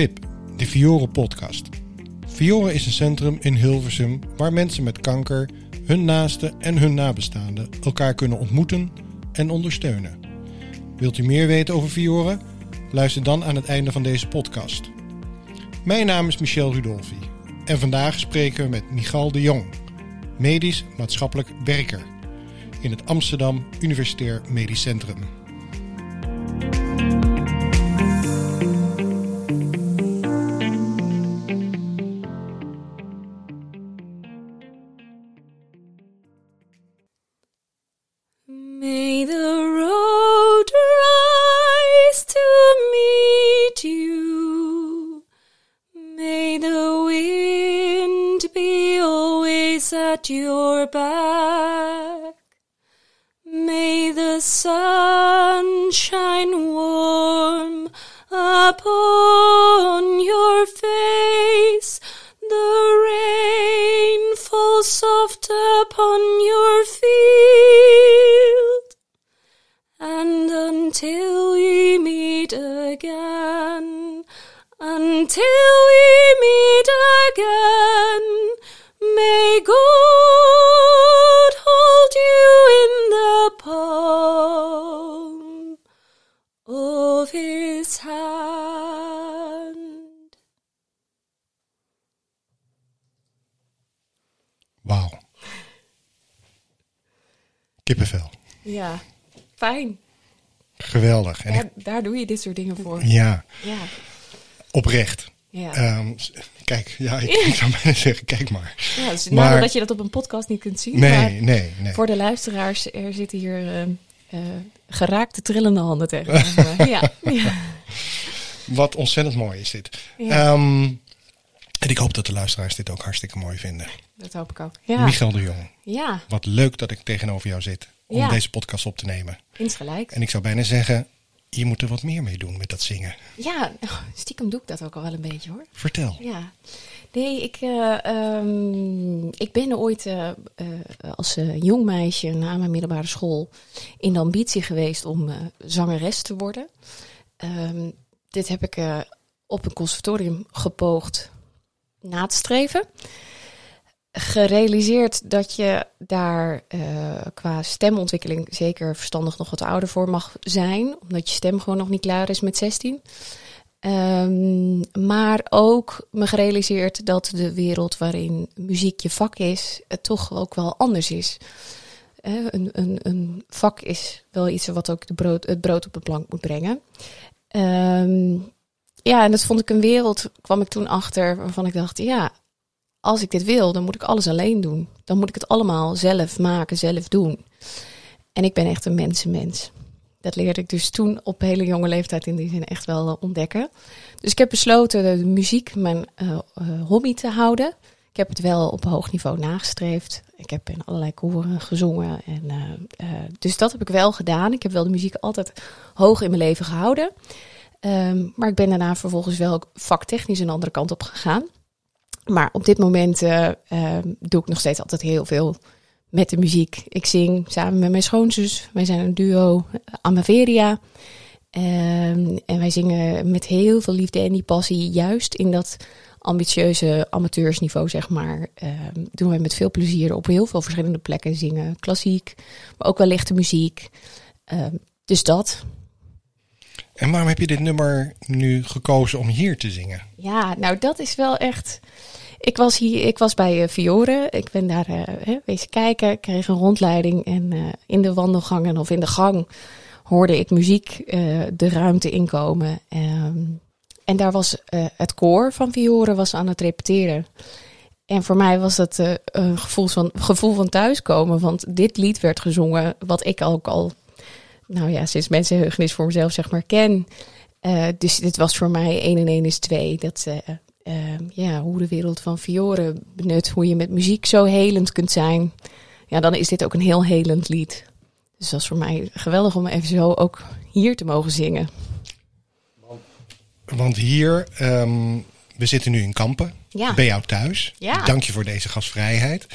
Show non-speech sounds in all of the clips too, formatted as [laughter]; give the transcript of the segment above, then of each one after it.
VIP, de Fiore podcast. Fiore is een centrum in Hilversum waar mensen met kanker, hun naasten en hun nabestaanden elkaar kunnen ontmoeten en ondersteunen. Wilt u meer weten over Fiore? Luister dan aan het einde van deze podcast. Mijn naam is Michel Rudolfi en vandaag spreken we met Michal de Jong, medisch maatschappelijk werker in het Amsterdam Universitair Medisch Centrum. At your back. May the sun shine Kippenvel. Ja, fijn. Geweldig. En ik- Daar, doe je dit soort dingen voor. ja, Ja. oprecht. Ja. Ehm, kijk, ja, ik, ik zou [laughs] bijna zeggen, kijk maar. ja, dus maar- dat je dat op een podcast niet kunt zien. Nee, maar nee, nee. voor de luisteraars, er zitten hier eh, eh, geraakte trillende handen tegen. [laughs] ja, ja, Wat ontzettend mooi is dit. Ja. Ehm, en ik hoop dat de luisteraars dit ook hartstikke mooi vinden. dat hoop ik ook. Ja, Michael de Jong, ja wat leuk dat ik tegenover jou zit om Ja. deze podcast op te nemen. insgelijks. En ik zou bijna zeggen, je moet er wat meer mee doen met dat zingen. Ja, oh, stiekem doe ik dat ook al wel een beetje hoor. Vertel. Ja. Nee, ik, eh, ehm, ik ben ooit eh, eh, als jong meisje na mijn middelbare school in de ambitie geweest om zangeres te worden. Ehm, dit heb ik op een conservatorium gepoogd na te streven. Gerealiseerd dat je daar eh, qua stemontwikkeling zeker verstandig nog wat ouder voor mag zijn. Omdat je stem gewoon nog niet klaar is met 16. Ehm, maar ook me gerealiseerd dat de wereld waarin muziek je vak is, het toch ook wel anders is. Eh, een, een, een vak is wel iets wat ook de brood, het brood op de plank moet brengen. Ehm, ja, en dat vond ik een wereld, kwam ik toen achter, waarvan ik dacht, ja, als ik dit wil, dan moet ik alles alleen doen. Dan moet ik het allemaal zelf maken, zelf doen. En ik ben echt een mensenmens. Dat leerde ik dus toen op hele jonge leeftijd in die zin echt wel eh, ontdekken. Dus ik heb besloten de muziek mijn eh, eh, hobby te houden. Ik heb het wel op hoog niveau nagestreefd. Ik heb in allerlei koren gezongen. En, dus dat heb ik wel gedaan. Ik heb wel de muziek altijd hoog in mijn leven gehouden. Ehm, maar ik ben daarna vervolgens wel vaktechnisch een andere kant op gegaan. Maar op dit moment eh, ehm, doe ik nog steeds altijd heel veel met de muziek. Ik zing samen met mijn schoonzus. Wij zijn een duo, eh, Amaveria. Ehm, en wij zingen met heel veel liefde en die passie, juist in dat ambitieuze amateursniveau, zeg maar. Ehm, doen wij met veel plezier op heel veel verschillende plekken zingen. Klassiek, maar ook wel lichte muziek. Dus dat. En waarom heb je dit nummer nu gekozen om hier te zingen? Ja, nou dat is wel echt. Ik was hier, ik was bij eh, Fiore. Ik ben daar hè, wezen kijken, ik kreeg een rondleiding en eh, in de wandelgangen of in de gang hoorde ik muziek de ruimte inkomen. Ehm, en daar was het koor van Fiore was aan het repeteren. En voor mij was dat een gevoel van, gevoel van thuiskomen. Want dit lied werd gezongen, wat ik ook al, nou ja, sinds mensenheugenis voor mezelf zeg maar ken. Eh, dus dit was voor mij 1 en 1 is 2. Dat, eh, ja, hoe de wereld van Fiore benut, hoe je met muziek zo helend kunt zijn. Ja, dan is dit ook een heel helend lied. Dus dat voor mij geweldig om even zo ook hier te mogen zingen. Want hier, ehm, we zitten nu in Kampen. Ja. bij jou thuis. Ja. Dank je voor deze gastvrijheid.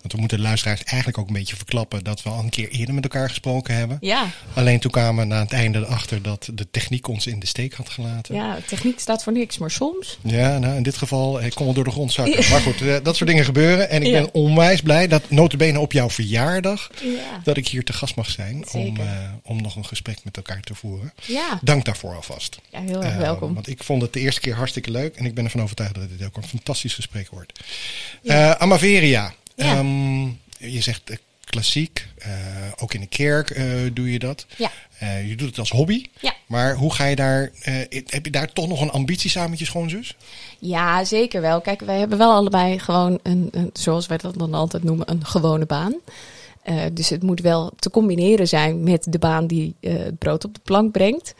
Want we moeten de luisteraars eigenlijk ook een beetje verklappen dat we al een keer eerder met elkaar gesproken hebben. Ja, Alleen toen kwamen we na het einde erachter dat de techniek ons in de steek had gelaten. ja, techniek staat voor niks, maar soms. Ja, nou in dit geval, ik kom wel door de grond zakken. Maar goed, eh, dat soort dingen gebeuren. En ik ben onwijs blij dat notabene op jouw verjaardag, Ja. dat ik hier te gast mag zijn om, eh, om nog een gesprek met elkaar te voeren. Ja, Dank daarvoor alvast. ja heel erg Eh, welkom. want ik vond het de eerste keer hartstikke leuk en ik ben ervan overtuigd dat dit ook een fantastisch gesprek wordt. Eh Amaveria, Ja. Ehm, je zegt eh, klassiek, eh, ook in de kerk doe je dat. Ja. Je doet het als hobby. Ja. Maar hoe ga je daar, heb je daar toch nog een ambitie samen met je schoonzus? Ja, zeker wel. Kijk, wij hebben wel allebei gewoon een, een zoals wij dat dan altijd noemen, een gewone baan. Dus het moet wel te combineren zijn met de baan die het brood op de plank brengt.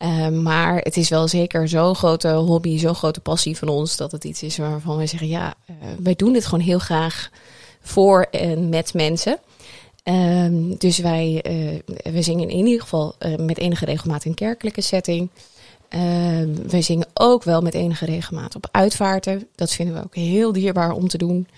Eh, maar het is wel zeker zo'n grote hobby, zo'n grote passie van ons, dat het iets is waarvan wij zeggen, ja, eh, wij doen dit gewoon heel graag voor en met mensen. Ehm, dus wij, eh, we zingen in ieder geval eh, met enige regelmaat in kerkelijke setting. Ehm, wij zingen ook wel met enige regelmaat op uitvaarten. Dat vinden we ook heel dierbaar om te doen.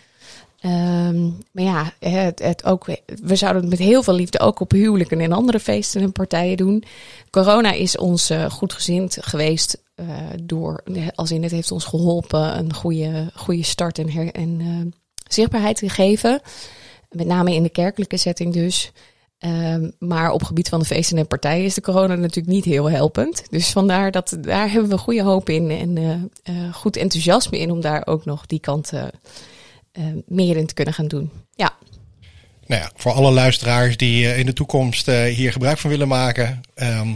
Ehm, maar ja, het, het ook, we zouden het met heel veel liefde ook op huwelijken en andere feesten en partijen doen. Corona is ons eh, goedgezind geweest. eh, door, als in het heeft ons geholpen een goede, goede start en, her, en eh, zichtbaarheid te geven. Met name in de kerkelijke setting dus. Ehm, maar op gebied van de feesten en partijen is de corona natuurlijk niet heel helpend. Dus vandaar dat daar hebben we goede hoop in en goed enthousiasme in om daar ook nog die kant meer in te kunnen gaan doen. Ja, Nou ja, voor alle luisteraars die eh, in de toekomst eh, hier gebruik van willen maken, ehm,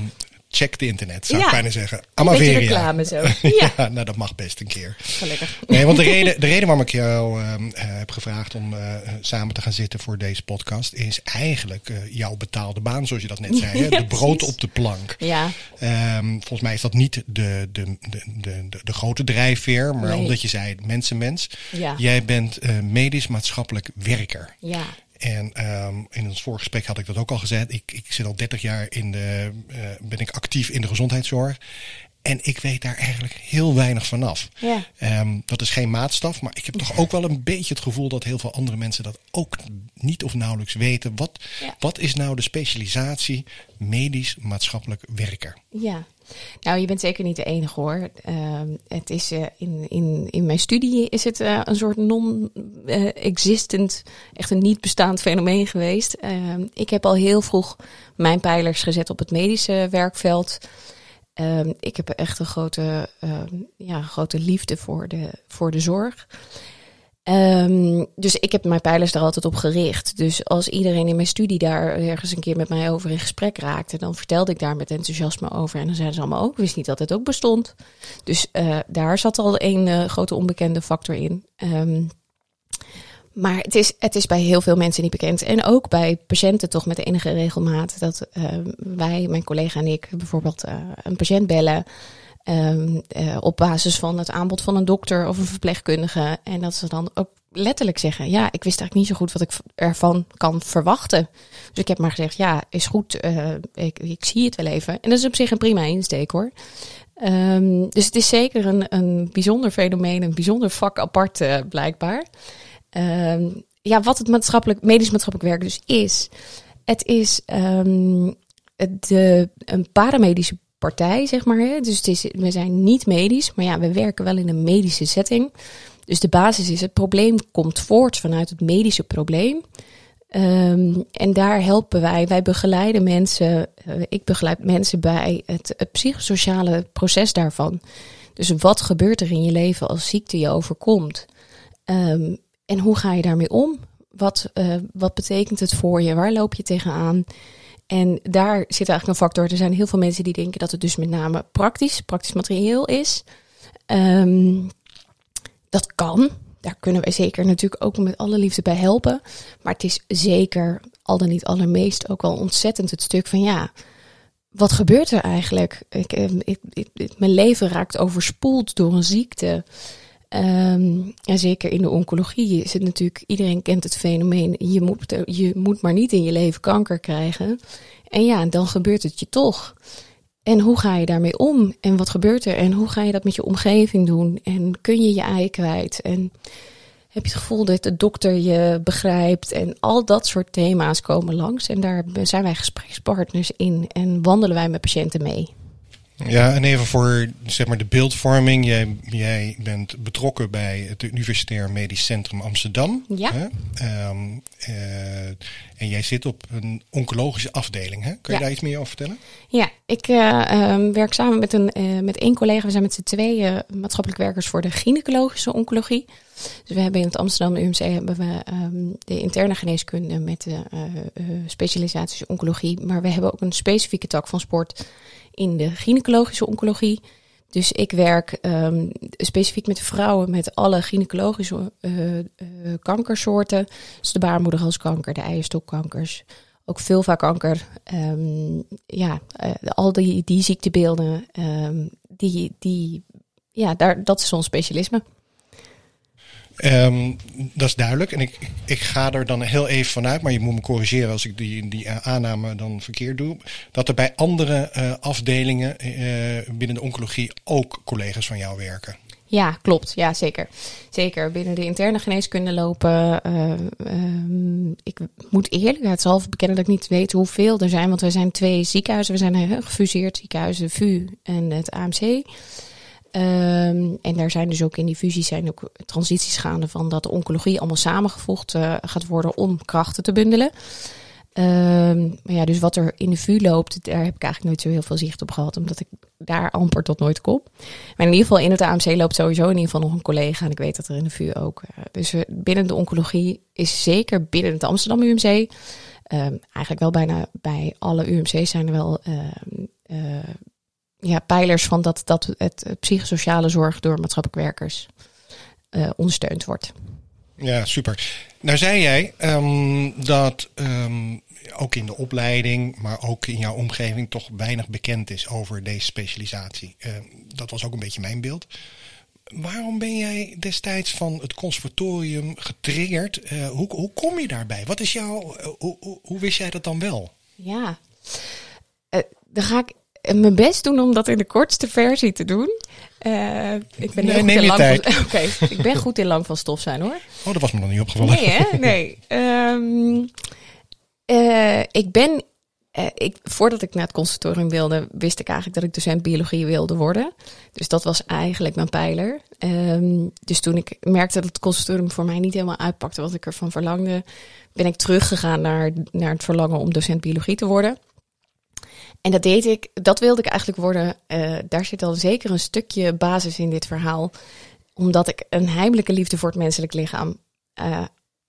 check de internet, zou ik bijna zeggen. Amaveria. reclame zo. [laughs] Ja, Ja, nou dat mag best een keer. gelukkig. Nee, want de reden, de reden waarom ik jou ehm, eh, heb gevraagd om eh, samen te gaan zitten voor deze podcast is eigenlijk eh, jouw betaalde baan, zoals je dat net zei. Hè? [laughs] De brood op de plank. Ja, Ehm, volgens mij is dat niet de, de, de, de, de, grote drijfveer, maar Nee. omdat je zei mensenmens. ja, Jij bent eh, medisch-maatschappelijk werker. ja, En ehm, in ons voorgesprek had ik dat ook al gezegd. Ik, ik zit al 30 jaar in de, eh, ben ik actief in de gezondheidszorg. En ik weet daar eigenlijk heel weinig vanaf. ja. Ehm, dat is geen maatstaf, maar ik heb toch ook wel een beetje het gevoel dat heel veel andere mensen dat ook niet of nauwelijks weten. Wat, Ja. wat is nou de specialisatie medisch-maatschappelijk werker? Ja, nou je bent zeker niet de enige hoor. Ehm, het is eh, in, in, in mijn studie is het eh, een soort non-existent, echt een niet bestaand fenomeen geweest. Ehm, ik heb al heel vroeg mijn pijlers gezet op het medische werkveld. Ehm, ik heb echt een grote, ehm, ja, grote liefde voor de, voor de zorg. Ehm, dus ik heb mijn pijlers daar altijd op gericht. Dus als iedereen in mijn studie daar ergens een keer met mij over in gesprek raakte, dan vertelde ik daar met enthousiasme over. En dan zeiden ze allemaal ook, ik wist niet dat het ook bestond. Dus eh, daar zat al een eh, grote onbekende factor in. Ehm, maar het is, het is bij heel veel mensen niet bekend. En ook bij patiënten toch met enige regelmaat. Dat eh, wij, mijn collega en ik, bijvoorbeeld eh, een patiënt bellen. ehm, eh, op basis van het aanbod van een dokter of een verpleegkundige. En dat ze dan ook letterlijk zeggen: Ja, ik wist eigenlijk niet zo goed wat ik ervan kan verwachten. Dus ik heb maar gezegd: Ja, is goed, ik, ik zie het wel even. En dat is op zich een prima insteek hoor. Ehm, dus het is zeker een, een bijzonder fenomeen, een bijzonder vak apart blijkbaar. Ehm, ja, wat het maatschappelijk, medisch maatschappelijk werk dus is. Het is ehm, de, een paramedische partij, zeg maar. Hè? Dus het is, we zijn niet medisch, maar ja, we werken wel in een medische setting. Dus de basis is, het probleem komt voort vanuit het medische probleem. Ehm, en daar helpen wij. Wij begeleiden mensen. eh, ik begeleid mensen bij het, psychosociale proces daarvan. Dus wat gebeurt er in je leven als ziekte je overkomt? Ehm, en hoe ga je daarmee om? Wat, eh, wat betekent het voor je? Waar loop je tegenaan? En daar zit eigenlijk een factor. Er zijn heel veel mensen die denken dat het dus met name praktisch, praktisch materieel is. Ehm, dat kan. Daar kunnen wij zeker natuurlijk ook met alle liefde bij helpen. Maar het is zeker, al dan niet allermeest, ook wel ontzettend het stuk van ja, wat gebeurt er eigenlijk? Ik, eh, ik, mijn leven raakt overspoeld door een ziekte. Ehm, en zeker in de oncologie is het natuurlijk, iedereen kent het fenomeen, je moet, je moet maar niet in je leven kanker krijgen. En ja, dan gebeurt het je toch. En hoe ga je daarmee om? En wat gebeurt er? En hoe ga je dat met je omgeving doen? En kun je je ei kwijt? En heb je het gevoel dat de dokter je begrijpt? En al dat soort thema's komen langs. En daar zijn wij gesprekspartners in en wandelen wij met patiënten mee. Ja, en even voor zeg maar, de beeldvorming. Jij, jij bent betrokken bij het Universitair Medisch Centrum Amsterdam. Ja. Hè? Ehm, eh, en jij zit op een oncologische afdeling. Hè? Kun je Ja. daar iets meer over vertellen? Ja, ik eh, ehm, werk samen met, een, eh, met één collega. We zijn met z'n tweeën maatschappelijk werkers voor de gynaecologische oncologie. Dus we hebben in het Amsterdam UMC hebben we ehm, de interne geneeskunde met de specialisaties oncologie. Maar we hebben ook een specifieke tak van sport in de gynaecologische oncologie. Dus ik werk ehm, specifiek met vrouwen met alle gynaecologische eh, eh, kankersoorten. Dus de baarmoederhalskanker, de eierstokkankers, ook vulvakanker. Ehm ja, eh, al die, die ziektebeelden, ehm, die, die, ja, daar, dat is ons specialisme. Ehm, dat is duidelijk. En ik, ik ga er dan heel even vanuit, maar je moet me corrigeren als ik die, die aanname dan verkeerd doe. Dat er bij andere eh, afdelingen eh, binnen de oncologie ook collega's van jou werken. Ja, klopt. Ja, zeker. Zeker. Binnen de interne geneeskunde lopen. eh, ehm, ik moet eerlijkheidshalve bekennen dat ik niet weet hoeveel er zijn. Want we zijn twee ziekenhuizen. We zijn gefuseerd ziekenhuis, de VU en het AMC. Ehm, en daar zijn dus ook in die fusies zijn ook transities gaande van dat de oncologie allemaal samengevoegd eh, gaat worden om krachten te bundelen. Ehm, maar ja, dus wat er in de VU loopt, daar heb ik eigenlijk nooit zo heel veel zicht op gehad, omdat ik daar amper tot nooit kom. Maar in ieder geval in het AMC loopt sowieso in ieder geval nog een collega en ik weet dat er in de VU ook. eh, dus we- binnen de oncologie is zeker binnen het Amsterdam UMC, ehm, eigenlijk wel bijna bij alle UMC's zijn er wel eh, ja, pijlers van dat, dat het eh, psychosociale zorg door maatschappelijk werkers eh, ondersteund wordt. Ja, super. Nou zei jij ehm, dat ehm, ook in de opleiding, maar ook in jouw omgeving toch weinig bekend is over deze specialisatie. Ehm, dat was ook een beetje mijn beeld. Waarom ben jij destijds van het conservatorium getriggerd? Eh, hoe, hoe kom je daarbij? Wat is jouw, hoe, hoe, hoe wist jij dat dan wel? Ja, dan ga ik mijn best doen om dat in de kortste versie te doen. Eh, ik ben Nee, heel goed in lang tijd. van, [laughs] Oké, ik ben goed in lang van stof zijn hoor. Oh, dat was me nog niet opgevallen. Nee, hè? [laughs] Nee. Ehm, eh, ik ben. eh, ik, voordat ik naar het conservatorium wilde, wist ik eigenlijk dat ik docent biologie wilde worden. Dus dat was eigenlijk mijn pijler. Ehm, dus toen ik merkte dat het conservatorium voor mij niet helemaal uitpakte wat ik ervan verlangde, ben ik teruggegaan naar, naar het verlangen om docent biologie te worden. En dat deed ik, dat wilde ik eigenlijk worden. Eh, daar zit al zeker een stukje basis in dit verhaal. Omdat ik een heimelijke liefde voor het menselijk lichaam eh,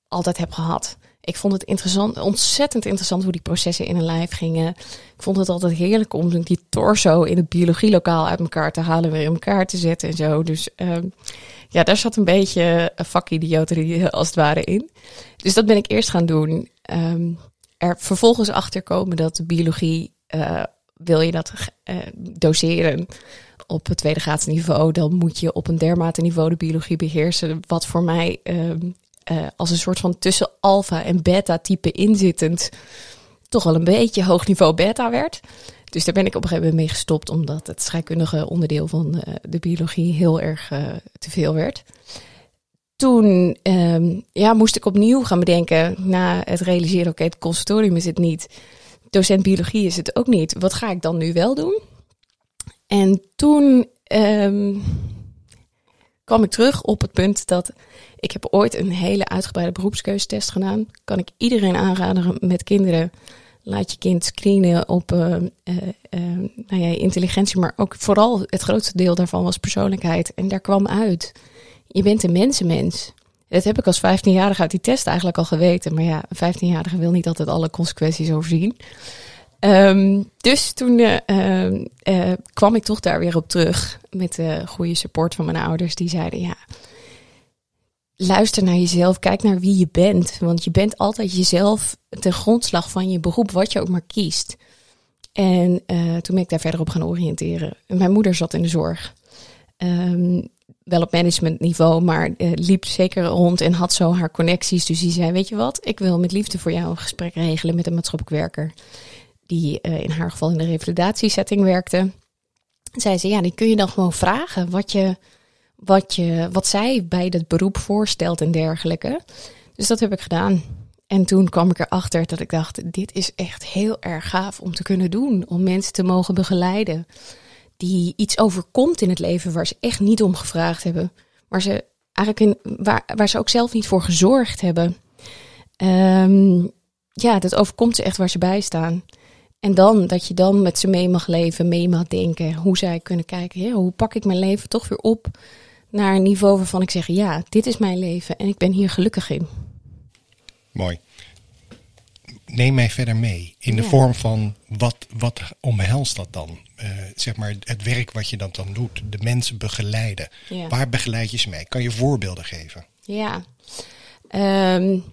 altijd heb gehad. Ik vond het interessant, ontzettend interessant hoe die processen in een lijf gingen. Ik vond het altijd heerlijk om die torso in het biologielokaal uit elkaar te halen, weer in elkaar te zetten en zo. Dus ehm, ja, daar zat een beetje vakidioterie eh, als het ware in. Dus dat ben ik eerst gaan doen. Ehm, er vervolgens achter komen dat de biologie, eh, wil je dat eh, doseren op het tweede graadsniveau, dan moet je op een dermate niveau de biologie beheersen. Wat voor mij ehm, eh, als een soort van tussen alfa en beta type inzittend toch wel een beetje hoog niveau beta werd. Dus daar ben ik op een gegeven moment mee gestopt, omdat het scheikundige onderdeel van de biologie heel erg te veel werd. Toen ehm, ja, moest ik opnieuw gaan bedenken, na het realiseren, oké, het consultorium is het niet, docent biologie is het ook niet. Wat ga ik dan nu wel doen? En toen ehm, kwam ik terug op het punt dat ik heb ooit een hele uitgebreide beroepskeuzetest gedaan. Kan ik iedereen aanraden met kinderen. Laat je kind screenen op eh, eh, eh, nou ja, intelligentie, maar ook vooral het grootste deel daarvan was persoonlijkheid. En daar kwam uit, je bent een mensenmens. Dat heb ik als 15-jarige uit die test eigenlijk al geweten. Maar ja, een 15-jarige wil niet altijd alle consequenties overzien. Ehm, dus toen eh, ehm, eh, kwam ik toch daar weer op terug. Met de goede support van mijn ouders. Die zeiden, ja, luister naar jezelf. Kijk naar wie je bent. Want je bent altijd jezelf ten grondslag van je beroep. Wat je ook maar kiest. En eh, toen ben ik daar verder op gaan oriënteren. En mijn moeder zat in de zorg. Ehm, wel op managementniveau, maar eh, liep zeker rond en had zo haar connecties. Dus die zei, weet je wat, ik wil met liefde voor jou een gesprek regelen met een maatschappelijk werker. die uh, in haar geval in de revalidatiesetting werkte, zei ze, ja, die kun je dan gewoon vragen wat, je, wat, je, wat zij bij dat beroep voorstelt en dergelijke. Dus dat heb ik gedaan. En toen kwam ik erachter dat ik dacht, dit is echt heel erg gaaf om te kunnen doen. Om mensen te mogen begeleiden die iets overkomt in het leven waar ze echt niet om gevraagd hebben. Waar ze eigenlijk in, waar, waar ze ook zelf niet voor gezorgd hebben. Um, ja, dat overkomt ze echt waar ze bij staan. En dan dat je dan met ze mee mag leven, mee mag denken, hoe zij kunnen kijken. Ja, hoe pak ik mijn leven toch weer op naar een niveau waarvan ik zeg: ja, dit is mijn leven en ik ben hier gelukkig in. Mooi. Neem mij verder mee in de vorm van wat, wat omhelst dat dan? Uh, zeg maar het werk wat je dan, dan doet, de mensen begeleiden. Waar begeleid je ze mee? Kan je voorbeelden geven? Ja. Um,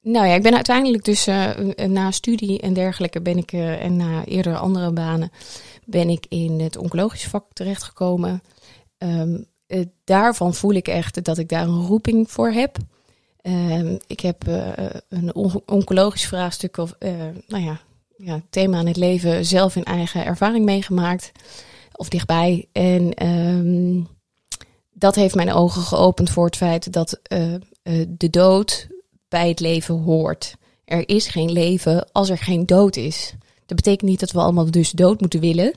nou ja, ik ben uiteindelijk dus uh, na studie en dergelijke ben ik uh, en na eerdere andere banen ben ik in het oncologische vak terechtgekomen. Um, daarvan voel ik echt dat ik daar een roeping voor heb. Um, ik heb een on oncologisch vraagstuk of nou ja, ja, thema in het leven zelf in eigen ervaring meegemaakt of dichtbij. En um, dat heeft mijn ogen geopend voor het feit dat de dood bij het leven hoort. Er is geen leven als er geen dood is. Dat betekent niet dat we allemaal dus dood moeten willen.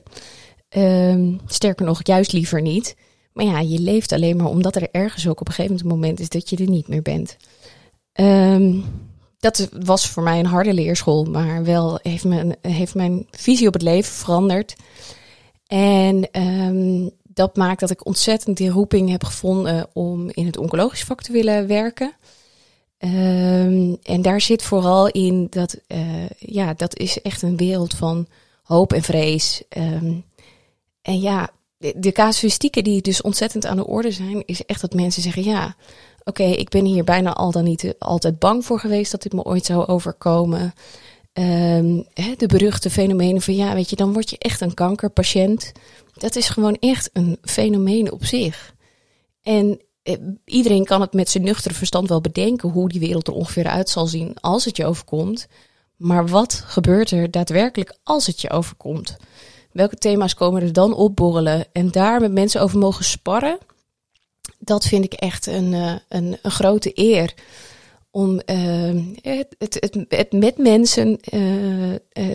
Um, sterker nog, juist liever niet. Maar ja, je leeft alleen maar omdat er ergens ook op een gegeven moment is dat je er niet meer bent. Um, dat was voor mij een harde leerschool, maar wel heeft mijn, heeft mijn visie op het leven veranderd. En um, dat maakt dat ik ontzettend die roeping heb gevonden om in het oncologisch vak te willen werken. Um, en daar zit vooral in dat, uh, ja, dat is echt een wereld van hoop en vrees. Um, en ja, de, de casuïstieken die dus ontzettend aan de orde zijn, is echt dat mensen zeggen: ja, oké, ik ben hier bijna al dan niet altijd bang voor geweest dat dit me ooit zou overkomen. Hè, de beruchte fenomenen van ja, weet je, dan word je echt een kankerpatiënt. Dat is gewoon echt een fenomeen op zich. En eh, iedereen kan het met zijn nuchtere verstand wel bedenken hoe die wereld er ongeveer uit zal zien als het je overkomt. Maar wat gebeurt er daadwerkelijk als het je overkomt? Welke thema's komen er dan opborrelen? En daar met mensen over mogen sparren, dat vind ik echt een, eh, een, een grote eer. Om uh, het, het, het, met mensen uh,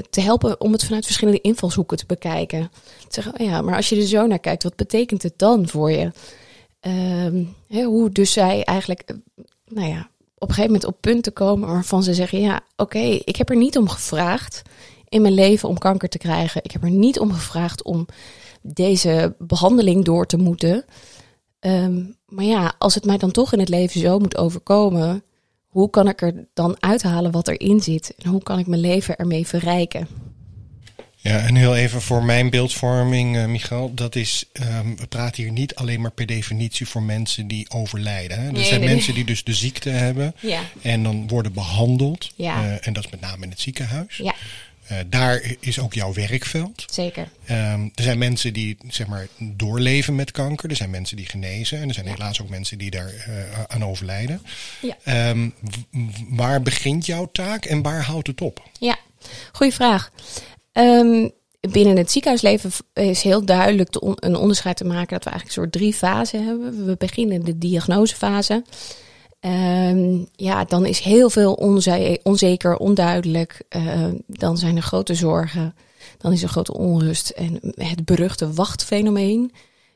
te helpen om het vanuit verschillende invalshoeken te bekijken. Te zeggen, oh ja, maar als je er zo naar kijkt, wat betekent het dan voor je? Um, hoe dus zij eigenlijk, eh, nou ja, op een gegeven moment op punten komen waarvan ze zeggen: Ja, oké, ik heb er niet om gevraagd in mijn leven om kanker te krijgen. Ik heb er niet om gevraagd om deze behandeling door te moeten. Um, maar ja, als het mij dan toch in het leven zo moet overkomen, hoe kan ik er dan uithalen wat erin zit? En hoe kan ik mijn leven ermee verrijken? Ja, en heel even voor mijn beeldvorming, uh, Michael. Dat is, um, we praten hier niet alleen maar per definitie voor mensen die overlijden. Hè? Er zijn mensen die dus de ziekte hebben ja. en dan worden behandeld. Ja. Uh, en dat is met name in het ziekenhuis. Ja. Uh, daar is ook jouw werkveld. Zeker. Um, er zijn mensen die zeg maar doorleven met kanker. Er zijn mensen die genezen. En er zijn ja. helaas ook mensen die daar uh, aan overlijden. Ja. Um, waar begint jouw taak en waar houdt het op? Ja, goede vraag. Um, binnen het ziekenhuisleven is heel duidelijk on een onderscheid te maken dat we eigenlijk een soort drie fasen hebben. We beginnen de diagnosefase. Um, ja, dan is heel veel onze onzeker, onduidelijk. Uh, dan zijn er grote zorgen. Dan is er grote onrust. En het beruchte wachtfenomeen.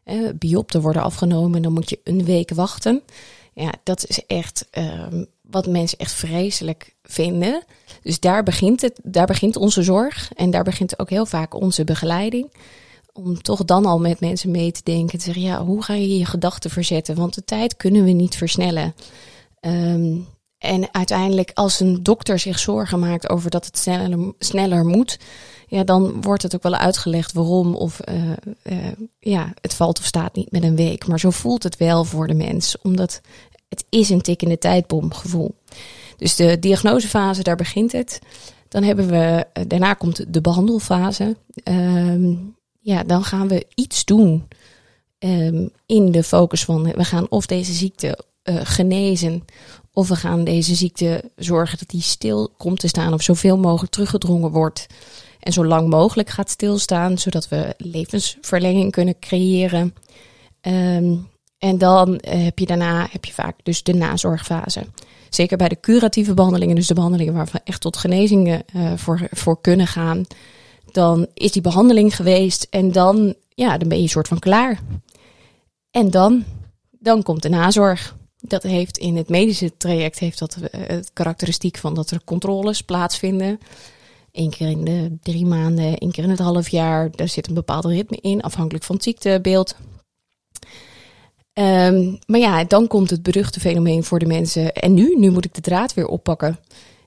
Uh, biopten worden afgenomen, dan moet je een week wachten. Ja, dat is echt um, wat mensen echt vreselijk vinden. Dus daar begint, het, daar begint onze zorg en daar begint ook heel vaak onze begeleiding. Om toch dan al met mensen mee te denken. Te zeggen, ja, hoe ga je je gedachten verzetten? Want de tijd kunnen we niet versnellen. Um, en uiteindelijk, als een dokter zich zorgen maakt over dat het sneller, sneller moet, ja, dan wordt het ook wel uitgelegd waarom. Of uh, uh, ja, het valt of staat niet met een week. Maar zo voelt het wel voor de mens, omdat het is een tikkende tijdbom gevoel. Dus de diagnosefase, daar begint het. Dan hebben we, eh, daarna komt de behandelfase. Um, ja, dan gaan we iets doen um, in de focus van we gaan of deze ziekte uh, genezen Of we gaan deze ziekte zorgen dat die stil komt te staan of zoveel mogelijk teruggedrongen wordt. En zo lang mogelijk gaat stilstaan, zodat we levensverlenging kunnen creëren. Ehm, en dan eh, heb je daarna heb je vaak dus de nazorgfase. Zeker bij de curatieve behandelingen, dus de behandelingen waar we echt tot genezingen uh, voor, voor kunnen gaan. Dan is die behandeling geweest en dan, ja, dan ben je een soort van klaar. En dan, dan komt de nazorg. Dat heeft in het medische traject heeft dat uh, het karakteristiek van dat er controles plaatsvinden. Eén keer in de drie maanden, één keer in het half jaar. Daar zit een bepaald ritme in, afhankelijk van het ziektebeeld. Um, maar ja, dan komt het beruchte fenomeen voor de mensen. En nu? Nu moet ik de draad weer oppakken.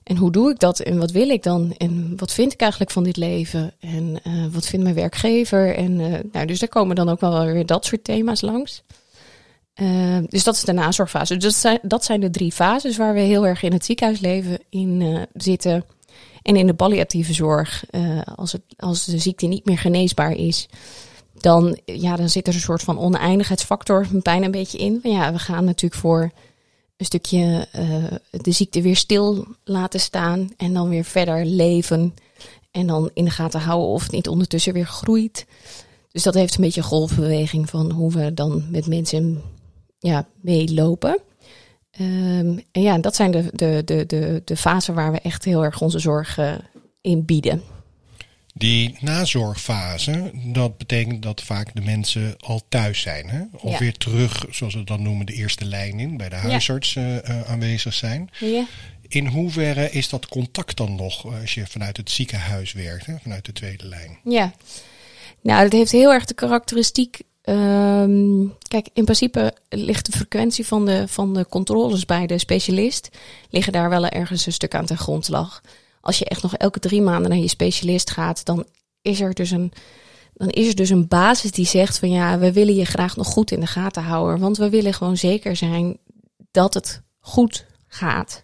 En hoe doe ik dat? En wat wil ik dan? En wat vind ik eigenlijk van dit leven? En uh, wat vindt mijn werkgever? En uh, nou, dus daar komen dan ook wel weer dat soort thema's langs. Uh, dus dat is de nazorgfase. Dus dat zijn, dat zijn de drie fases waar we heel erg in het ziekenhuisleven in zitten. En in de palliatieve zorg, als, het, als de ziekte niet meer geneesbaar is, dan, ja, dan zit er een soort van oneindigheidsfactor bijna een beetje in. Ja, we gaan natuurlijk voor een stukje uh, de ziekte weer stil laten staan en dan weer verder leven. En dan in de gaten houden of het niet ondertussen weer groeit. Dus dat heeft een beetje een golfbeweging van hoe we dan met mensen ja, meelopen. Um, en ja, dat zijn de, de, de, de, de fasen waar we echt heel erg onze zorg uh, in bieden. Die nazorgfase, dat betekent dat vaak de mensen al thuis zijn. Hè? Of ja. weer terug, zoals we dat noemen, de eerste lijn in, bij de huisarts ja. uh, aanwezig zijn. Ja. In hoeverre is dat contact dan nog als je vanuit het ziekenhuis werkt, hè? vanuit de tweede lijn? Ja, nou, dat heeft heel erg de karakteristiek. Um, kijk, in principe ligt de frequentie van de, van de controles bij de specialist, liggen daar wel ergens een stuk aan ten grondslag als je echt nog elke drie maanden naar je specialist gaat, dan is er dus een, dan is er dus een basis die zegt van ja, we willen je graag nog goed in de gaten houden. Want we willen gewoon zeker zijn dat het goed gaat.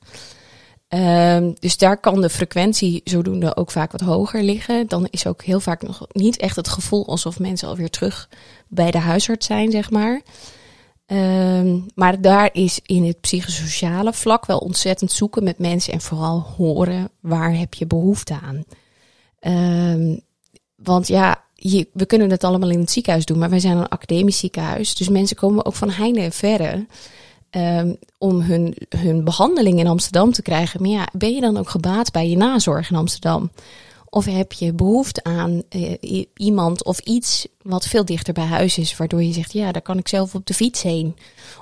Um, dus daar kan de frequentie zodoende ook vaak wat hoger liggen. Dan is ook heel vaak nog niet echt het gevoel alsof mensen alweer terug bij de huisarts zijn, zeg maar. Um, maar daar is in het psychosociale vlak wel ontzettend zoeken met mensen en vooral horen waar heb je behoefte aan. Um, want ja, we kunnen het allemaal in het ziekenhuis doen, maar wij zijn een academisch ziekenhuis. Dus mensen komen ook van heine en verre um, om hun, behandeling in Amsterdam te krijgen. Maar ja, ben je dan ook gebaat bij je nazorg in Amsterdam? Of heb je behoefte aan uh, iemand of iets wat veel dichter bij huis is, waardoor je zegt, ja, daar kan ik zelf op de fiets heen.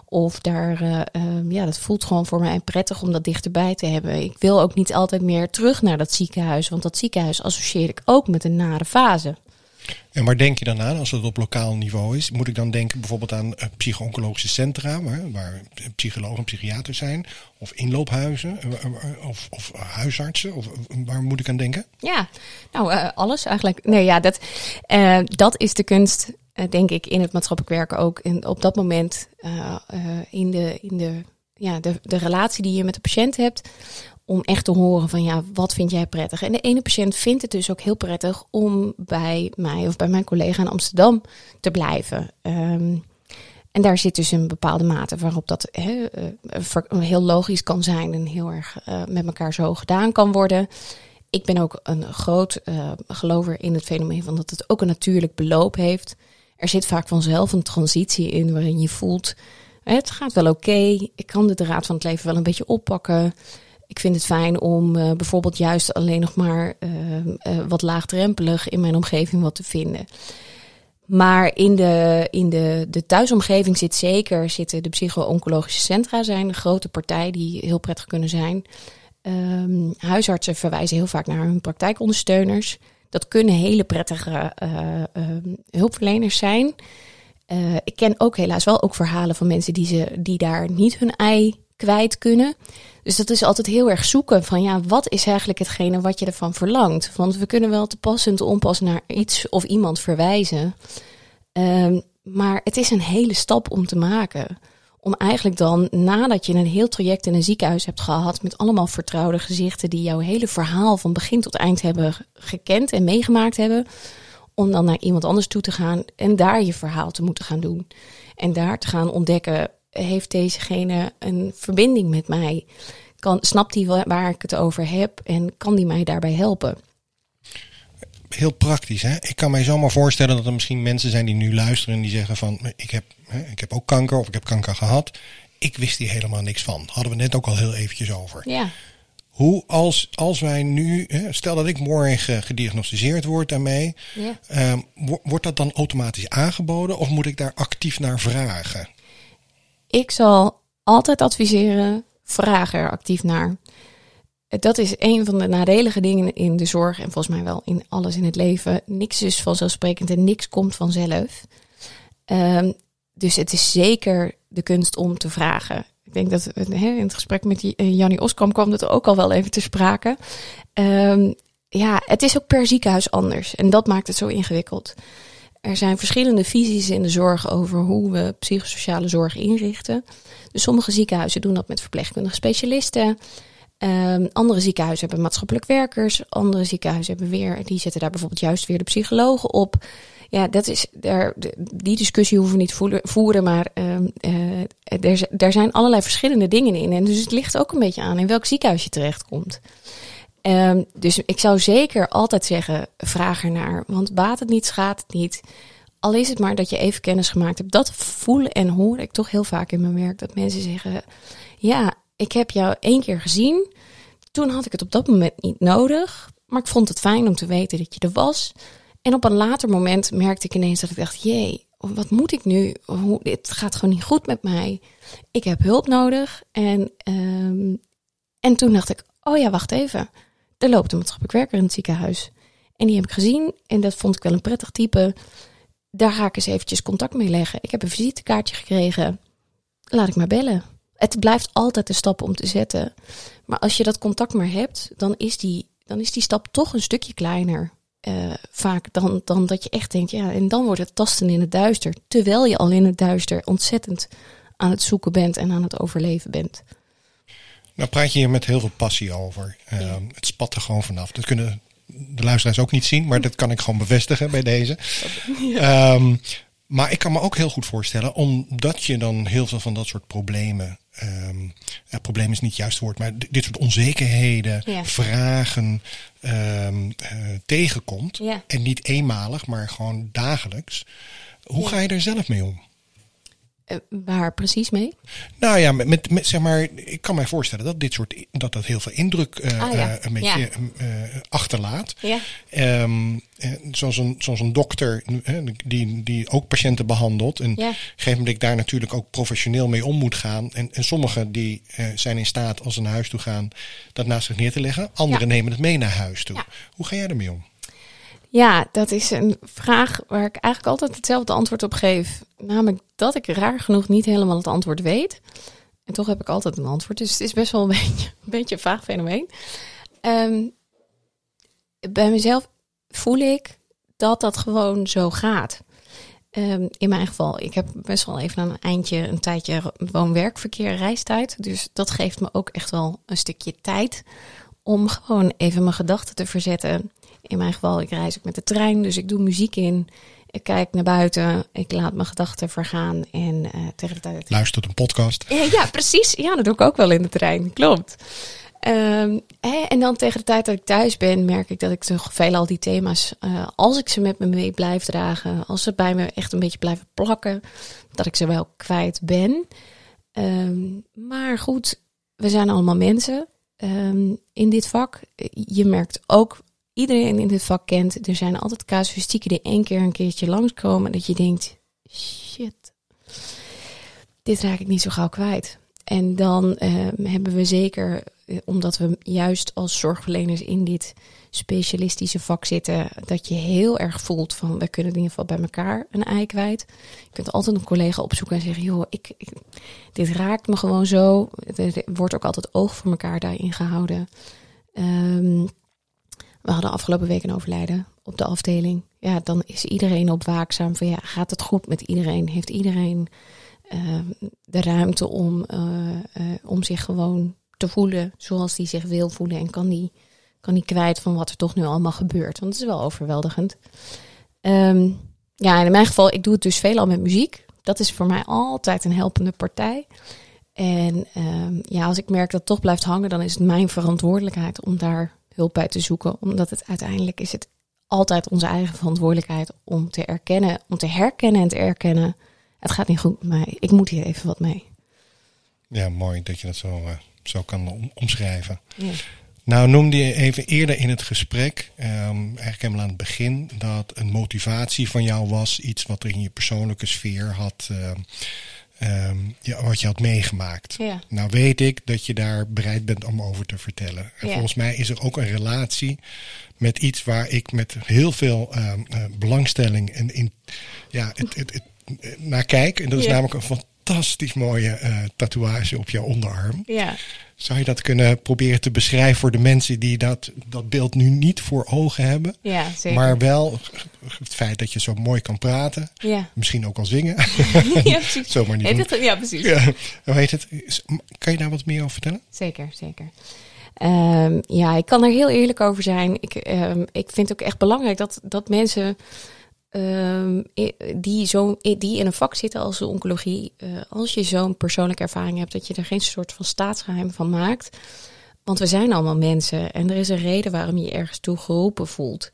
Of daar, uh, uh, ja, dat voelt gewoon voor mij prettig om dat dichterbij te hebben. Ik wil ook niet altijd meer terug naar dat ziekenhuis, want dat ziekenhuis associeer ik ook met een nare fase. En waar denk je dan aan als het op lokaal niveau is? Moet ik dan denken bijvoorbeeld aan uh, psycho-oncologische centra, waar, waar psychologen en psychiaters zijn, of inloophuizen, uh, of, of huisartsen, of waar moet ik aan denken? Ja, nou alles eigenlijk. Nee, ja, dat, dat is de kunst, denk ik, in het maatschappelijk werken ook. En op dat moment in de, in de ja, de, de relatie die je met de patiënt hebt, om echt te horen van ja, wat vind jij prettig? En de ene patiënt vindt het dus ook heel prettig om bij mij of bij mijn collega in Amsterdam te blijven. Um, en daar zit dus een bepaalde mate waarop dat he, uh, heel logisch kan zijn en heel erg uh, met elkaar zo gedaan kan worden. Ik ben ook een groot uh, gelover in het fenomeen van dat het ook een natuurlijk beloop heeft. Er zit vaak vanzelf een transitie in waarin je voelt, het gaat wel oké, ik kan de draad van het leven wel een beetje oppakken. Ik vind het fijn om uh, bijvoorbeeld juist alleen nog maar uh, uh, wat laagdrempelig in mijn omgeving wat te vinden. Maar in de, in de, de thuisomgeving zit zeker, zitten de psycho-oncologische centra zijn een grote partij die heel prettig kunnen zijn. Um, huisartsen verwijzen heel vaak naar hun praktijkondersteuners. Dat kunnen hele prettige hulpverleners zijn. ik ken ook helaas wel ook verhalen van mensen die, ze, die daar niet hun ei kwijt kunnen. Dus dat is altijd heel erg zoeken van ja, wat is eigenlijk hetgene wat je ervan verlangt? Want we kunnen wel te pas en te onpas naar iets of iemand verwijzen. Um, maar het is een hele stap om te maken. Om eigenlijk dan, nadat je een heel traject in een ziekenhuis hebt gehad, met allemaal vertrouwde gezichten die jouw hele verhaal van begin tot eind hebben gekend en meegemaakt hebben, om dan naar iemand anders toe te gaan en daar je verhaal te moeten gaan doen. En daar te gaan ontdekken heeft dezegene een verbinding met mij? Kan, snapt hij waar ik het over heb en kan die mij daarbij helpen? Heel praktisch, hè? Ik kan mij zomaar voorstellen dat er misschien mensen zijn die nu luisteren en die zeggen van, ik heb, hè, ik heb ook kanker of ik heb kanker gehad. Ik wist hier helemaal niks van. Hadden we net ook al heel eventjes over. Ja. Hoe als, als wij nu, hè, stel dat ik morgen gediagnosticeerd word daarmee, ja. ehm, wo- wordt dat dan automatisch aangeboden of moet ik daar actief naar vragen? Ik zal altijd adviseren, vraag er actief naar. Dat is een van de nadelige dingen in de zorg en volgens mij wel in alles in het leven. Niks is vanzelfsprekend en niks komt vanzelf. Ehm, dus het is zeker de kunst om te vragen. Ik denk dat in het gesprek met eh, Jannie Oskam kwam dat ook al wel even te sprake. Ehm, ja, het is ook per ziekenhuis anders en dat maakt het zo ingewikkeld. Er zijn verschillende visies in de zorg over hoe we psychosociale zorg inrichten. Dus sommige ziekenhuizen doen dat met verpleegkundige specialisten. Ehm, andere ziekenhuizen hebben maatschappelijk werkers. Andere ziekenhuizen hebben weer, die zetten daar bijvoorbeeld juist weer de psychologen op. Ja, dat is, daar, die discussie hoeven we niet voeren, voeren maar ehm, eh, er, daar zijn allerlei verschillende dingen in. En dus het ligt ook een beetje aan in welk ziekenhuis je terechtkomt. Ehm, dus ik zou zeker altijd zeggen, vraag ernaar. Want baat het niet, schaadt het niet. Al is het maar dat je even kennis gemaakt hebt. Dat voelen en hoor ik toch heel vaak in mijn werk. Dat mensen zeggen, ja, ik heb jou één keer gezien. Toen had ik het op dat moment niet nodig. Maar ik vond het fijn om te weten dat je er was. En op een later moment merkte ik ineens dat ik dacht, jee, wat moet ik nu? Hoe, dit gaat gewoon niet goed met mij. Ik heb hulp nodig. En, ehm, en toen dacht ik, oh ja, wacht even. Er loopt een maatschappelijk werker in het ziekenhuis. En die heb ik gezien en dat vond ik wel een prettig type. Daar ga ik eens eventjes contact mee leggen. Ik heb een visitekaartje gekregen. Laat ik maar bellen. Het blijft altijd een stap om te zetten. Maar als je dat contact maar hebt, dan is die, dan is die stap toch een stukje kleiner. eh, vaak dan, dan dat je echt denkt, ja, en dan wordt het tasten in het duister. Terwijl je al in het duister ontzettend aan het zoeken bent en aan het overleven bent. Nou praat je hier met heel veel passie over. Ehm, Het spat er gewoon vanaf. Dat kunnen de luisteraars ook niet zien, maar dat kan ik gewoon bevestigen bij deze. [laughs] Ehm, maar ik kan me ook heel goed voorstellen, omdat je dan heel veel van dat soort problemen, ja, probleem is niet het juiste woord, maar dit soort onzekerheden, Ja. vragen eh, tegenkomt. En niet eenmalig, maar gewoon dagelijks. Hoe ga je er zelf mee om? Eh, waar precies mee? Nou ja, met, met, met, zeg maar, ik kan mij voorstellen dat dit soort dat dat heel veel indruk eh, Ah, ja. eh, een beetje Ja. eh, achterlaat. Ja. Ehm, eh, zoals, een, zoals een dokter die, die ook patiënten behandelt. En Ja. gegeven moment daar natuurlijk ook professioneel mee om moet gaan. En, en sommigen die zijn in staat als ze naar huis toe gaan dat naast zich neer te leggen. Anderen nemen het mee naar huis toe. Hoe ga jij ermee om? Ja, dat is een vraag waar ik eigenlijk altijd hetzelfde antwoord op geef. Namelijk dat ik raar genoeg niet helemaal het antwoord weet. En toch heb ik altijd een antwoord. Dus het is best wel een [laughs] beetje een, beetje vaag fenomeen. Ehm, bij mezelf voel ik dat dat gewoon zo gaat. Ehm, in mijn geval, ik heb best wel even een eindje, een tijdje woon-werkverkeer, reistijd. Dus dat geeft me ook echt wel een stukje tijd om gewoon even mijn gedachten te verzetten. In mijn geval, ik reis ook met de trein, dus ik doe muziek in. Ik kijk naar buiten, ik laat mijn gedachten vergaan en eh, tegen de tijd... Luister tot een podcast. Ja, precies. Ja, dat doe ik ook wel in de trein. Klopt. Ehm, hè, en dan tegen de tijd dat ik thuis ben, merk ik dat ik toch veelal die thema's, eh, als ik ze met me mee blijf dragen, als ze bij me echt een beetje blijven plakken, dat ik ze wel kwijt ben. Ehm, maar goed, we zijn allemaal mensen ehm, in dit vak. Je merkt ook, iedereen in dit vak kent, er zijn altijd casuïstieken die één keer een keertje langskomen, dat je denkt, shit, dit raak ik niet zo gauw kwijt. En dan ehm, hebben we zeker, eh, omdat we juist als zorgverleners in dit specialistische vak zitten, dat je heel erg voelt van we kunnen in ieder geval bij elkaar een ei kwijt. Je kunt altijd een collega opzoeken en zeggen, joh, ik, ik- dit raakt me gewoon zo. Er wordt ook altijd oog voor elkaar daarin gehouden. Ehm, we hadden afgelopen week een overlijden op de afdeling. Ja, dan is iedereen op waakzaam van ja, gaat het goed met iedereen? Heeft iedereen eh, de ruimte om, eh, eh, om zich gewoon te voelen zoals die zich wil voelen en kan die, kan die kwijt van wat er toch nu allemaal gebeurt. Want het is wel overweldigend. Ehm, ja, in mijn geval, ik doe het dus veelal met muziek. Dat is voor mij altijd een helpende partij. En ehm, ja, als ik merk dat het toch blijft hangen, dan is het mijn verantwoordelijkheid om daar hulp bij te zoeken. Omdat het uiteindelijk is het altijd onze eigen verantwoordelijkheid om te erkennen, om te herkennen en te erkennen. Het gaat niet goed met mij. Ik moet hier even wat mee. Ja, mooi dat je dat zo, uh, zo kan omschrijven. Ja. Nou noemde je even eerder in het gesprek, um, eigenlijk helemaal aan het begin, dat een motivatie van jou was iets wat er in je persoonlijke sfeer had, uh, um, ja, wat je had meegemaakt. Ja. Nou weet ik dat je daar bereid bent om over te vertellen. En Ja. volgens mij is er ook een relatie met iets waar ik met heel veel um, uh, belangstelling en in, ja, het, het, het, naar kijk. En dat is namelijk een fantastisch mooie uh, tatoeage op jouw onderarm. Ja. Zou je dat kunnen proberen te beschrijven voor de mensen die dat, dat beeld nu niet voor ogen hebben? Ja, zeker. Maar wel het feit dat je zo mooi kan praten. ja. Misschien ook al zingen. [laughs] ja, precies. [laughs] Zomaar niet het- ja, precies. Ja, hoe heet het? Kan je daar wat meer over vertellen? Zeker, zeker. Ehm, ja, ik kan er heel eerlijk over zijn. Ik, ehm, ik vind het ook echt belangrijk dat, dat mensen ehm, die, zo, die in een vak zitten als de oncologie, eh, als je zo'n persoonlijke ervaring hebt, dat je er geen soort van staatsgeheim van maakt. Want we zijn allemaal mensen en er is een reden waarom je je ergens toe geroepen voelt.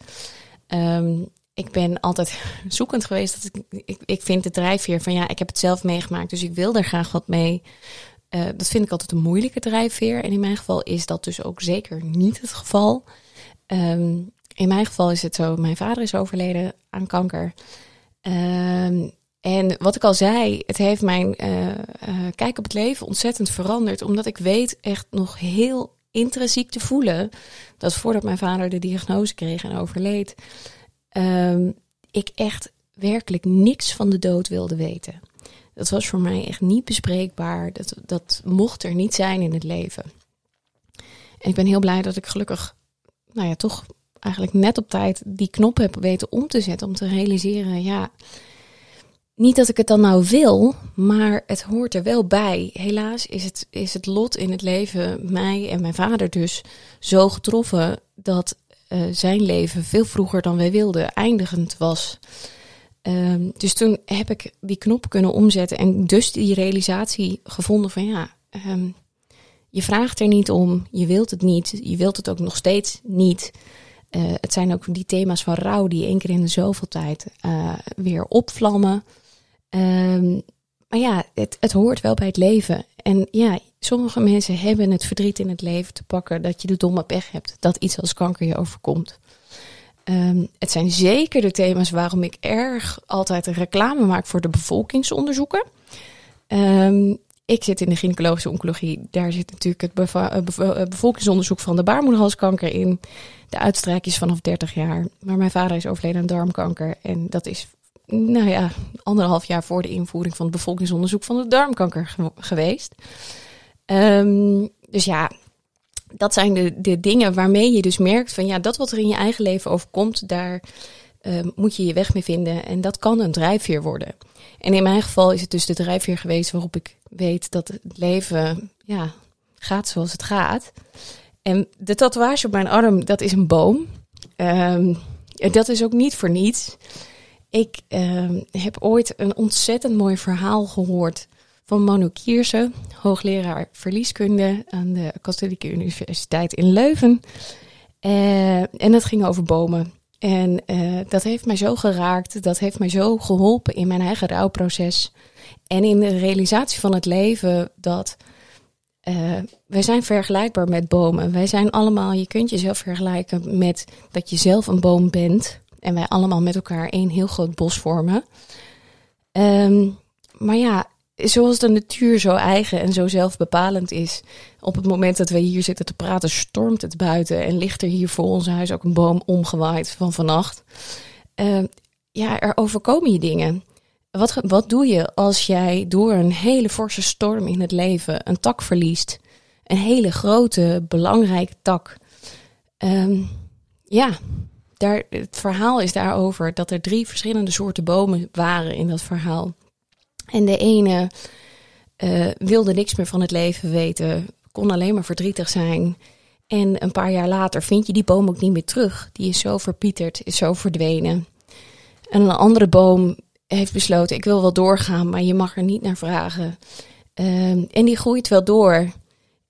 Ehm, ik ben altijd [laughs] zoekend geweest. Dat ik, ik, ik vind de drijfveer van ja, ik heb het zelf meegemaakt, dus ik wil er graag wat mee. Eh, dat vind ik altijd een moeilijke drijfveer. En in mijn geval is dat dus ook zeker niet het geval. Ehm, in mijn geval is het zo, mijn vader is overleden aan kanker. Ehm, en wat ik al zei, het heeft mijn eh, eh, kijk op het leven ontzettend veranderd. Omdat ik weet echt nog heel intrinsiek te voelen dat voordat mijn vader de diagnose kreeg en overleed, ehm, ik echt werkelijk niks van de dood wilde weten. Dat was voor mij echt niet bespreekbaar. Dat, dat mocht er niet zijn in het leven. En ik ben heel blij dat ik gelukkig, nou ja, toch eigenlijk net op tijd die knop heb weten om te zetten. Om te realiseren, ja, niet dat ik het dan nou wil, maar het hoort er wel bij. Helaas is het, is het lot in het leven, mij en mijn vader dus, zo getroffen dat eh, zijn leven veel vroeger dan wij wilden eindigend was. Ehm, dus toen heb ik die knop kunnen omzetten en dus die realisatie gevonden van ja, ehm, je vraagt er niet om, je wilt het niet, je wilt het ook nog steeds niet. Eh, het zijn ook die thema's van rouw die één keer in de zoveel tijd eh, weer opvlammen. Ehm, maar ja, het, het hoort wel bij het leven. En ja, sommige mensen hebben het verdriet in het leven te pakken dat je de domme pech hebt, dat iets als kanker je overkomt. Um, het zijn zeker de thema's waarom ik erg altijd een reclame maak voor de bevolkingsonderzoeken. Um, ik zit in de gynaecologische oncologie. Daar zit natuurlijk het beva- bev- bevolkingsonderzoek van de baarmoederhalskanker in. De uitstrijkjes vanaf 30 jaar. Maar mijn vader is overleden aan darmkanker. En dat is, nou ja, anderhalf jaar voor de invoering van het bevolkingsonderzoek van de darmkanker ge- geweest. Um, dus ja, dat zijn de, de dingen waarmee je dus merkt van ja, dat wat er in je eigen leven overkomt, daar uh, moet je je weg mee vinden. En dat kan een drijfveer worden. En in mijn geval is het dus de drijfveer geweest waarop ik weet dat het leven ja, gaat zoals het gaat. En de tatoeage op mijn arm, dat is een boom. Um, dat is ook niet voor niets. Ik um, heb ooit een ontzettend mooi verhaal gehoord van Manu Kierse, hoogleraar verlieskunde aan de Katholieke Universiteit in Leuven. Uh, en dat ging over bomen. En uh, dat heeft mij zo geraakt, dat heeft mij zo geholpen in mijn eigen rouwproces. En in de realisatie van het leven dat uh, wij zijn vergelijkbaar met bomen. Wij zijn allemaal, je kunt jezelf vergelijken met dat je zelf een boom bent. En wij allemaal met elkaar één heel groot bos vormen. Um, maar ja, zoals de natuur zo eigen en zo zelfbepalend is. Op het moment dat we hier zitten te praten, stormt het buiten en ligt er hier voor ons huis ook een boom omgewaaid van vannacht. Uh, ja, er overkomen je dingen. Wat, wat doe je als jij door een hele forse storm in het leven een tak verliest? Een hele grote, belangrijke tak. Um, ja, daar, het verhaal is daarover dat er drie verschillende soorten bomen waren in dat verhaal. En de ene uh, wilde niks meer van het leven weten, kon alleen maar verdrietig zijn. En een paar jaar later vind je die boom ook niet meer terug. Die is zo verpieterd, is zo verdwenen. En een andere boom heeft besloten, ik wil wel doorgaan, maar je mag er niet naar vragen. Ehm, en die groeit wel door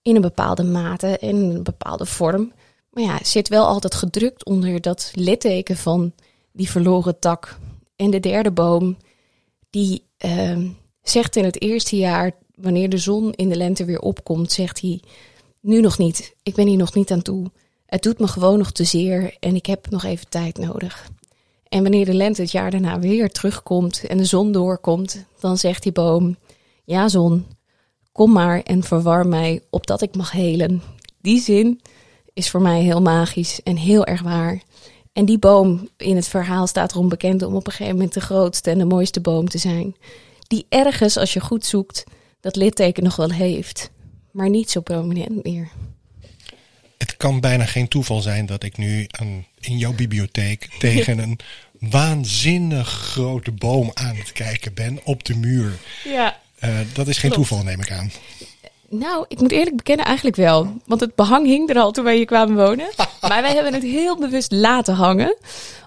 in een bepaalde mate en een bepaalde vorm. Maar ja, zit wel altijd gedrukt onder dat litteken van die verloren tak. En de derde boom, die ehm, zegt in het eerste jaar, wanneer de zon in de lente weer opkomt, zegt hij, nu nog niet, ik ben hier nog niet aan toe. Het doet me gewoon nog te zeer en ik heb nog even tijd nodig. En wanneer de lente het jaar daarna weer terugkomt en de zon doorkomt, dan zegt die boom: Ja, zon, kom maar en verwarm mij opdat ik mag helen. Die zin is voor mij heel magisch en heel erg waar. En die boom in het verhaal staat erom bekend om op een gegeven moment de grootste en de mooiste boom te zijn. Die ergens, als je goed zoekt, dat litteken nog wel heeft, maar niet zo prominent meer. Het kan bijna geen toeval zijn dat ik nu aan, in jouw bibliotheek [laughs] tegen een waanzinnig grote boom aan het kijken ben op de muur. Ja. Uh, dat is geen Klopt. toeval, neem ik aan. Nou, ik moet eerlijk bekennen, eigenlijk wel. Want het behang hing er al toen wij hier kwamen wonen. [laughs] Maar wij hebben het heel bewust laten hangen.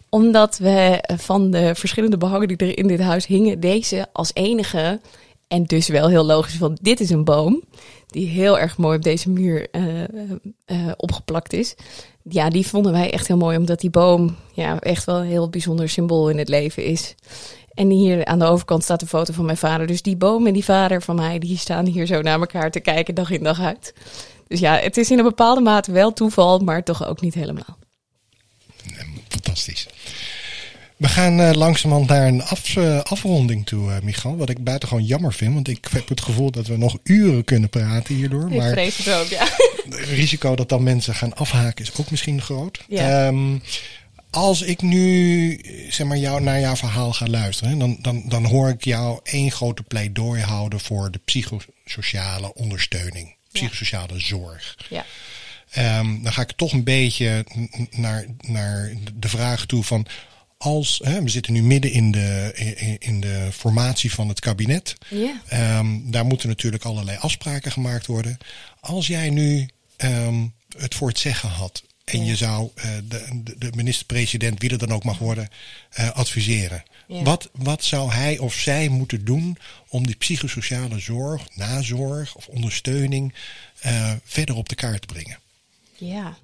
Omdat we van de verschillende behangen die er in dit huis hingen, deze als enige. En dus wel heel logisch van, dit is een boom. Die heel erg mooi op deze muur uh, uh, opgeplakt is. Ja, die vonden wij echt heel mooi. Omdat die boom ja, echt wel een heel bijzonder symbool in het leven is. En hier aan de overkant staat een foto van mijn vader. Dus die boom en die vader van mij, die staan hier zo naar elkaar te kijken dag in dag uit. Dus ja, het is in een bepaalde mate wel toeval, maar toch ook niet helemaal. Fantastisch. We gaan uh, langzamerhand naar een af, uh, afronding toe, uh, Michal. Wat ik buitengewoon jammer vind, want ik heb het gevoel dat we nog uren kunnen praten hierdoor. Ik maar vrees het ook, ja. Het risico dat dan mensen gaan afhaken is ook misschien groot. Ja. Um, als ik nu zeg maar, jou, naar jouw verhaal ga luisteren, dan, dan, dan hoor ik jou één grote pleidooi houden voor de psychosociale ondersteuning, psychosociale ja. zorg. Ja. Um, dan ga ik toch een beetje naar, naar de vraag toe van. Als, hè, we zitten nu midden in de, in, in de formatie van het kabinet. Ja. Um, daar moeten natuurlijk allerlei afspraken gemaakt worden. Als jij nu um, het voor het zeggen had en Ja. je zou uh, de, de, de minister-president, wie er dan ook mag worden, uh, adviseren. Ja. Wat, wat zou hij of zij moeten doen om die psychosociale zorg, nazorg of ondersteuning uh, verder op de kaart te brengen? Ja,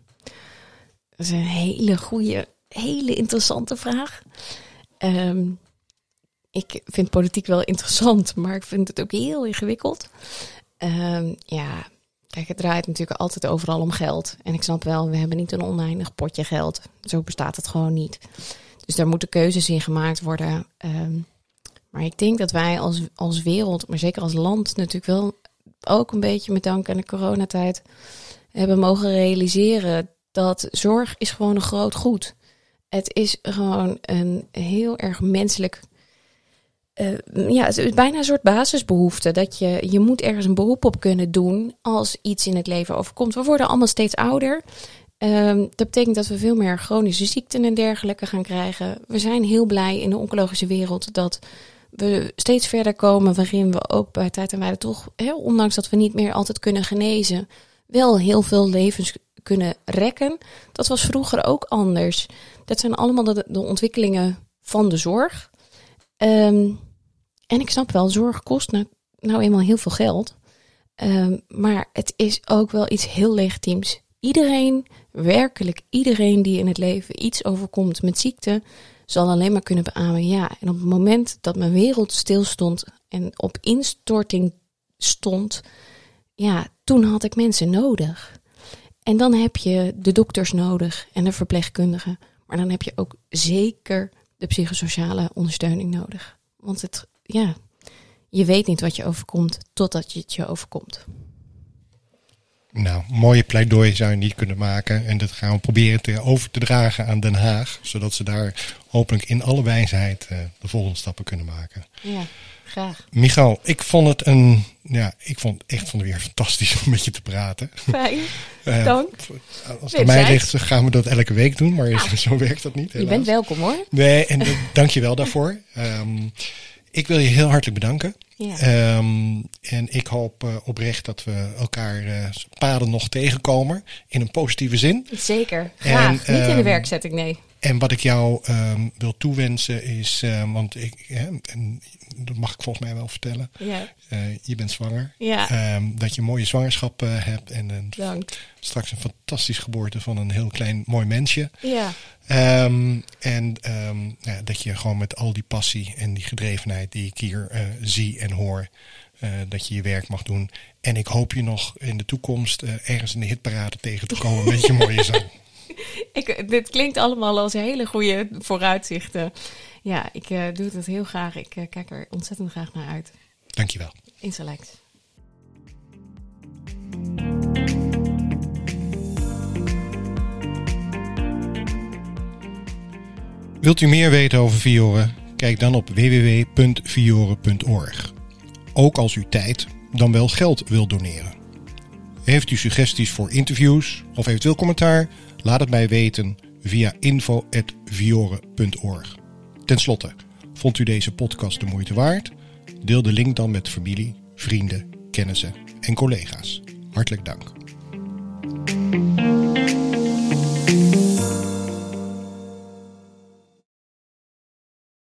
dat is een hele goede, hele interessante vraag. Um, ik vind politiek wel interessant, maar ik vind het ook heel ingewikkeld. Um, ja, kijk, het draait natuurlijk altijd overal om geld. En ik snap wel, we hebben niet een oneindig potje geld. Zo bestaat het gewoon niet. Dus daar moeten keuzes in gemaakt worden. Um, maar ik denk dat wij als, als wereld, maar zeker als land, natuurlijk wel ook een beetje met dank aan de coronatijd hebben mogen realiseren dat zorg is gewoon een groot goed. Het is gewoon een heel erg menselijk. Uh, ja, het is bijna een soort basisbehoefte. Dat je, je moet ergens een beroep op kunnen doen als iets in het leven overkomt. We worden allemaal steeds ouder. Um, dat betekent dat we veel meer chronische ziekten en dergelijke gaan krijgen. We zijn heel blij in de oncologische wereld dat we steeds verder komen. Waarin we ook bij tijd en wijde toch, ondanks dat we niet meer altijd kunnen genezen, wel heel veel levens kunnen rekken. Dat was vroeger ook anders. Dat zijn allemaal de ontwikkelingen van de zorg. Um, en ik snap wel, zorg kost nou, nou eenmaal heel veel geld. Um, maar het is ook wel iets heel legitiems. Iedereen, werkelijk iedereen die in het leven iets overkomt met ziekte, zal alleen maar kunnen beamen ja. En op het moment dat mijn wereld stilstond en op instorting stond, ja, toen had ik mensen nodig. En dan heb je de dokters nodig en de verpleegkundigen. Maar dan heb je ook zeker de psychosociale ondersteuning nodig. Want het, ja, je weet niet wat je overkomt totdat je het je overkomt. Nou, mooie pleidooi zou je niet kunnen maken. En dat gaan we proberen te over te dragen aan Den Haag. Zodat ze daar hopelijk in alle wijsheid uh, de volgende stappen kunnen maken. Ja, graag. Ik vond het een. Ja, ik vond echt het weer fantastisch [laughs] om met je te praten. Fijn. Uh, [laughs] Dank. Als het aan mij ligt, gaan we dat elke week doen. Maar ah. zo werkt dat niet. Helaas. Je bent welkom hoor. Nee, en [laughs] dank je wel daarvoor. Um, ik wil je heel hartelijk bedanken. Ja. Um, en ik hoop uh, oprecht dat we elkaar uh, paden nog tegenkomen. In een positieve zin. Zeker. Graag. En, Niet um, in de werkzetting, nee. En wat ik jou ehm, wil toewensen is, ehm, want ik, hè, en dat mag ik volgens mij wel vertellen, Ja, eh, je bent zwanger. ja. Ehm, dat je een mooie zwangerschap hebt en een, dank. straks een fantastisch geboorte van een heel klein mooi mensje. Ja, en ja, dat je gewoon met al die passie en die gedrevenheid die ik hier eh, zie en hoor, eh, dat je je werk mag doen. En ik hoop je nog in de toekomst ergens in de hitparade tegen te komen met je mooie zang. [laughs] [laughs] ik, dit klinkt allemaal als hele goede vooruitzichten. Ja, ik eh, doe het heel graag. Ik eh, kijk er ontzettend graag naar uit. Dankjewel. In Select. Wilt u meer weten over Vioren? Kijk dan op www.vioren.org. Ook als u tijd, dan wel geld wilt doneren. Heeft u suggesties voor interviews of eventueel commentaar? Laat het mij weten via info.vioren.org. Ten slotte, vond u deze podcast de moeite waard? Deel de link dan met familie, vrienden, kennissen en collega's. Hartelijk dank.